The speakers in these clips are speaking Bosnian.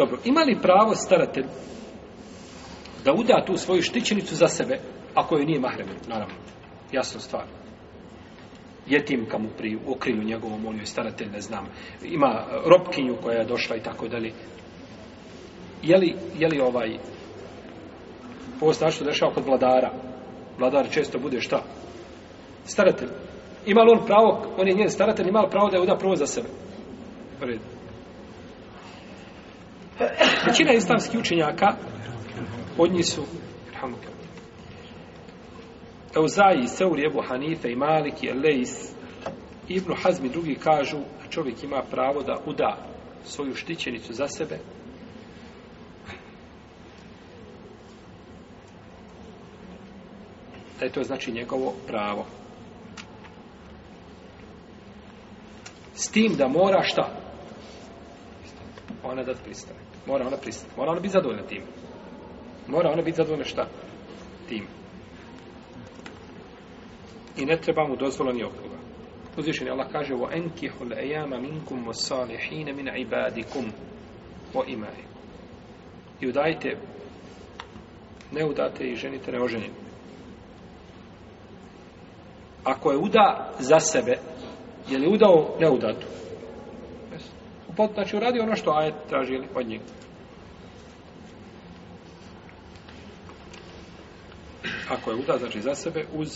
Dobro, ima li pravo staratelj da uda tu svoju štićenicu za sebe, ako joj nije mahremen, naravno, jasno stvar. Je tim kamu pri okrilju njegovom, on je staratelj, ne znam, ima robkinju koja je došla i tako dalje. Je li, je li ovaj, ovo znači što dešava kod vladara, vladar često bude šta? Staratelj. Ima li on pravo, on je njen staratelj, ima li pravo da je uda prvo za sebe? Redno. Većina islamskih učenjaka od njih su Euzaji, Seuri, Ebu Hanife i Maliki, Elejs, Ibnu Hazmi drugi kažu da čovjek ima pravo da uda svoju štićenicu za sebe. Da je to znači njegovo pravo. S tim da mora šta? ona da pristane. Mora ona pristati. Mora ona biti zadovoljna tim. Mora ona biti zadovoljna šta? Tim. I ne treba mu dozvola ni okruga. Uzvišen je Allah kaže وَاَنْكِحُ الْأَيَامَ مِنْكُمْ وَصَالِحِينَ مِنْ عِبَادِكُمْ وَاِمَاهِ I udajte ne udate i ženite neoženjeni. Ako je uda za sebe, je li udao neudatu? pot, znači uradi ono što ajet traži od njega. Ako je uda, znači za sebe, uz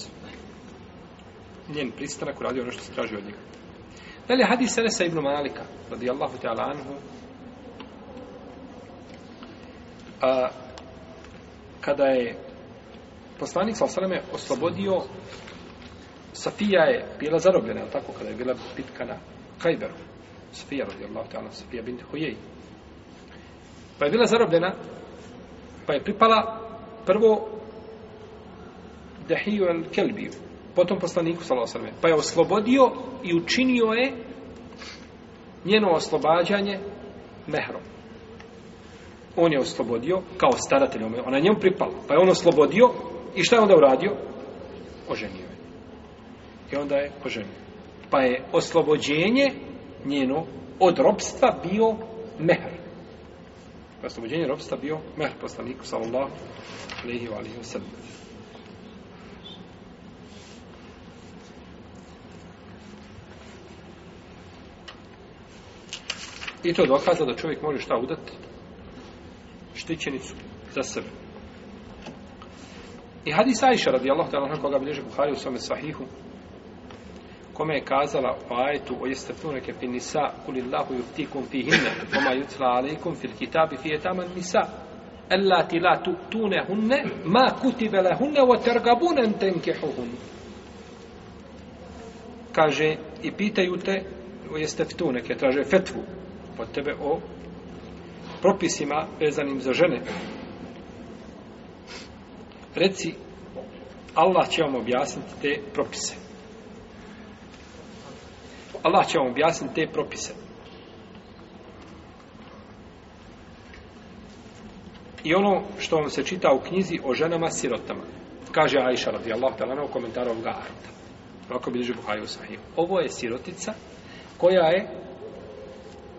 njen pristanak uradi ono što se traži od njega. Dalje, hadis Enesa ibn Malika, radijallahu ta'ala anhu, a, kada je poslanik sa osaleme oslobodio Safija je bila zarobljena, tako, kada je bila bitka na Kajberu. Sofija radijallahu ta'ala, Sofija bint Hujej. Pa je bila zarobljena, pa je pripala prvo Dehiju el Kelbiju, potom poslaniku, salosrme, pa je oslobodio i učinio je njeno oslobađanje mehrom. On je oslobodio kao staratelj, ona njemu pripala, pa je on oslobodio i šta je onda uradio? Oženio je. I onda je oženio. Pa je oslobođenje njeno od robstva bio mehr. Oslobođenje robstva bio mehr poslaniku sallallahu alaihi wa alaihi wa sallam. I to dokaza da čovjek može šta udati? Štićenicu za sebe. I hadis Aisha radijallahu ta'ala koga bilježe Buhari u svome sahihu kome je kazala u ajetu o jestepnune kefi nisa kuli Allahu juftikum fi hinne oma jutla alaikum fil kitabi fi etaman nisa ellati la tuktune hunne ma kutibe le hunne o tergabunen tenkehu hun kaže i pitaju te o jestepnune ke traže fetvu od tebe o propisima vezanim za žene reci Allah će vam objasniti te propise Allah će vam objasniti te propise. I ono što vam se čita u knjizi o ženama sirotama, kaže Aisha radijallahu ta'ala u komentaru ovoga Arta. Ovako bilježi Buhari u Sahiju. Ovo je sirotica koja je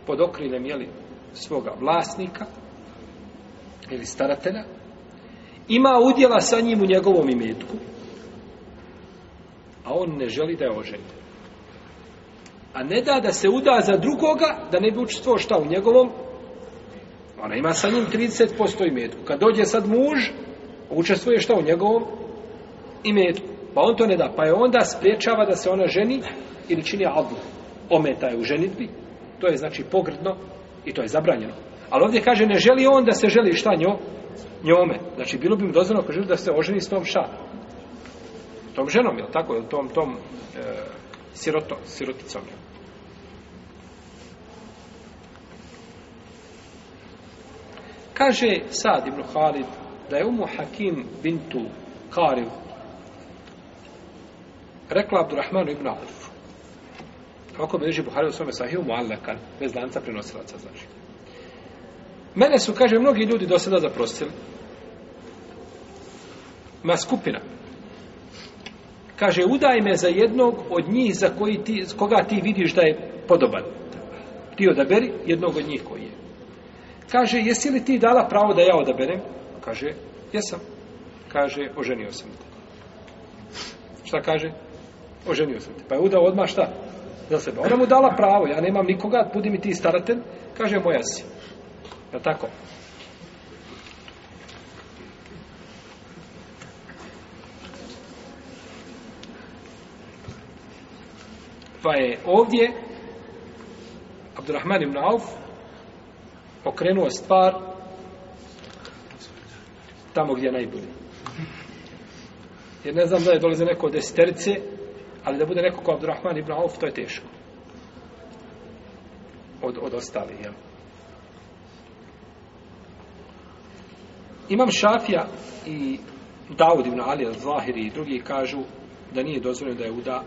pod okrinem jeli, svoga vlasnika ili staratelja, ima udjela sa njim u njegovom imetku, a on ne želi da je oženjen a ne da da se uda za drugoga, da ne bi učestvo šta u njegovom, ona ima sa njim 30% imetku. Kad dođe sad muž, učestvuje šta u njegovom imetku. Pa on to ne da. Pa je onda spriječava da se ona ženi ili čini adlu. Ometa je u ženitbi. To je znači pogrdno i to je zabranjeno. Ali ovdje kaže ne želi on da se želi šta njo, njome. Znači bilo bi mu dozvano kaže da se oženi s tom ša. Tom ženom, je tako? Tom, tom e, siroto, siroticom, jel? Kaže Sad ibn Khalid da je Umu Hakim bintu Kariv rekla Abdurrahmanu ibn Auf. Kako beži Buhari u svome sahiju muallakan, bez lanca prenosilaca, znači. Mene su, kaže, mnogi ljudi do sada zaprostili. Ma skupina. Kaže, udaj me za jednog od njih za koji ti, koga ti vidiš da je podoban. Ti odaberi jednog od njih koji je kaže, jesi li ti dala pravo da ja odaberem? Kaže, jesam. Kaže, oženio sam te. Šta kaže? Oženio sam te. Pa je udao odmah šta? Za sebe. Ona mu dala pravo, ja nemam nikoga, budi mi ti staratelj. Kaže, moja si. Je tako? Pa je ovdje Abdurrahman ibn Auf okrenuo stvar tamo gdje je najbolje. Jer ne znam da je dolaze neko od desiterice, ali da bude neko ko Abdurrahman ibn Auf, to je teško. Od, od ostalih, jel? Imam Šafija i Daud ibn Ali al-Zahiri i drugi kažu da nije dozvoljeno da je uda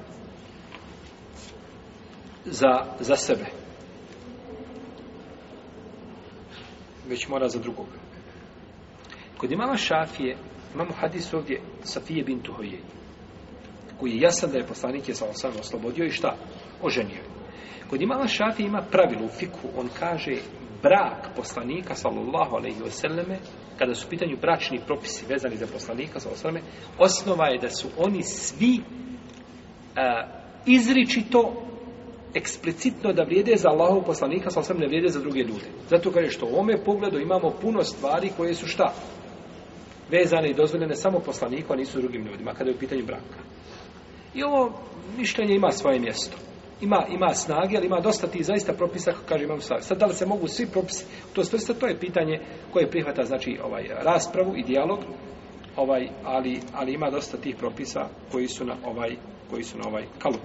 za, za sebe. već mora za drugog. Kod imama Šafije, imamo hadis ovdje Safije bintu Hojej, koji je jasan da je poslanik je sam sam oslobodio i šta? Oženio. Kod imama Šafije ima pravilu u fiku, on kaže brak poslanika sallallahu alaihi wasallame, kada su u pitanju bračni propisi vezani za poslanika sallallahu alaihi osnova je da su oni svi a, izričito eksplicitno da vrijede za Allahov poslanika, sa osam ne vrijede za druge ljude. Zato kaže što u ome pogledu imamo puno stvari koje su šta? Vezane i dozvoljene samo poslaniku, a nisu drugim ljudima, kada je u pitanju braka. I ovo mišljenje ima svoje mjesto. Ima, ima snage, ali ima dosta ti zaista propisa, kako kaže imam stvari. Sad, da li se mogu svi propisi u to svrsta, to je pitanje koje prihvata, znači, ovaj, raspravu i dijalog, ovaj, ali, ali ima dosta tih propisa koji su na ovaj, koji su na ovaj kalup.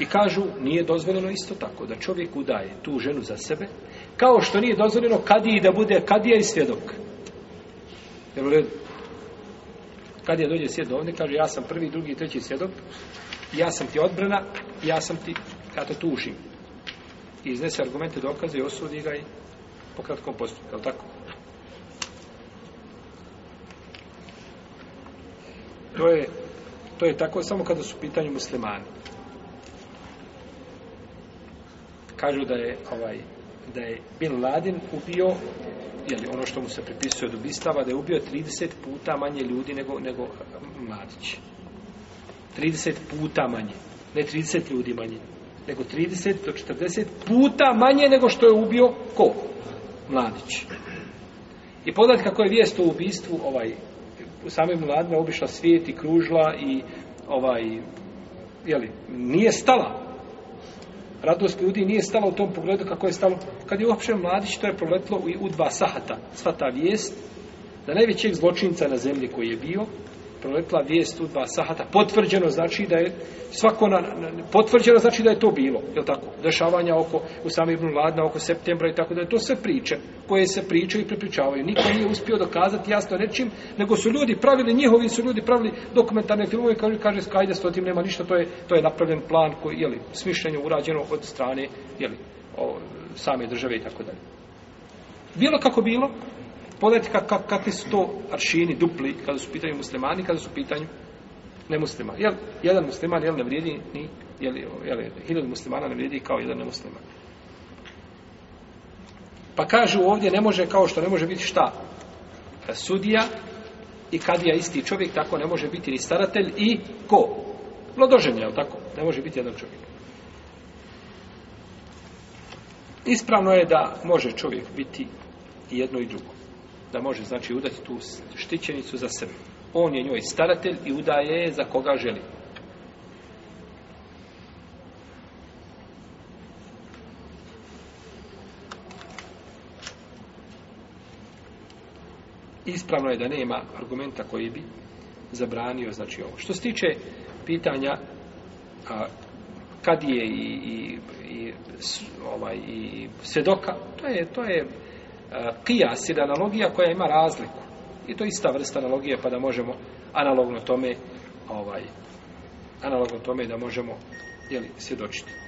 I kažu, nije dozvoljeno isto tako, da čovjek udaje tu ženu za sebe, kao što nije dozvoljeno kadiji da bude kadija i svjedok. Jer u redu, kadija dođe svjedo ovdje, kaže, ja sam prvi, drugi, treći svjedok, ja sam ti odbrana, ja sam ti, ja te tužim. I iznese argumente, dokaze i osudi ga i po kratkom postupku, je li tako? To je, to je tako samo kada su pitanju muslimani. kažu da je ovaj da je Bin Laden ubio jeli ono što mu se pripisuje od ubistava da je ubio 30 puta manje ljudi nego nego eh, Mladić 30 puta manje ne 30 ljudi manje nego 30 do 40 puta manje nego što je ubio ko? Mladić i podat kako je vijest o ubistvu ovaj, u samim Mladine obišla svijet i kružila i ovaj jeli, nije stala radost ljudi nije stala u tom pogledu kako je stalo kad je uopšte mladić to je proletlo u, u dva sahata sva ta vijest da najvećeg zločinca na zemlji koji je bio proletla vijest u dva sahata, potvrđeno znači da je svako na, na, potvrđeno znači da je to bilo, je tako? Dešavanja oko u sami Ibn Ladna, oko septembra i tako da je to sve priče koje se pričaju i prepričavaju. Niko nije uspio dokazati jasno rečim, nego su ljudi pravili, njihovi su ljudi pravili dokumentarne filmove koji kaže, kaže skajde s tim nema ništa, to je to je napravljen plan koji je li smišljeno urađeno od strane je li same države i tako dalje. Bilo kako bilo, Pogledajte kak, kak, kakvi su to aršini dupli kada su pitanju muslimani, kada su pitanju nemuslima. Jel, jedan musliman jel ne vrijedi ni, jel, jel, jel, muslimana ne vrijedi kao jedan nemusliman. Pa kažu ovdje ne može kao što ne može biti šta? Sudija i kad je isti čovjek, tako ne može biti ni staratelj i ko? Vladoženja, jel tako? Ne može biti jedan čovjek. Ispravno je da može čovjek biti i jedno i drugo da može znači udati tu štićenicu za sebe. On je njoj staratelj i udaje je za koga želi. Ispravno je da nema argumenta koji bi zabranio znači ovo. Što se tiče pitanja a, kad je i, i, i, ovaj, i svedoka, to je, to je kijas, e, jedna analogija koja ima razliku. I to je ista vrsta analogije, pa da možemo analogno tome, ovaj, analogno tome da možemo, jeli, svjedočiti.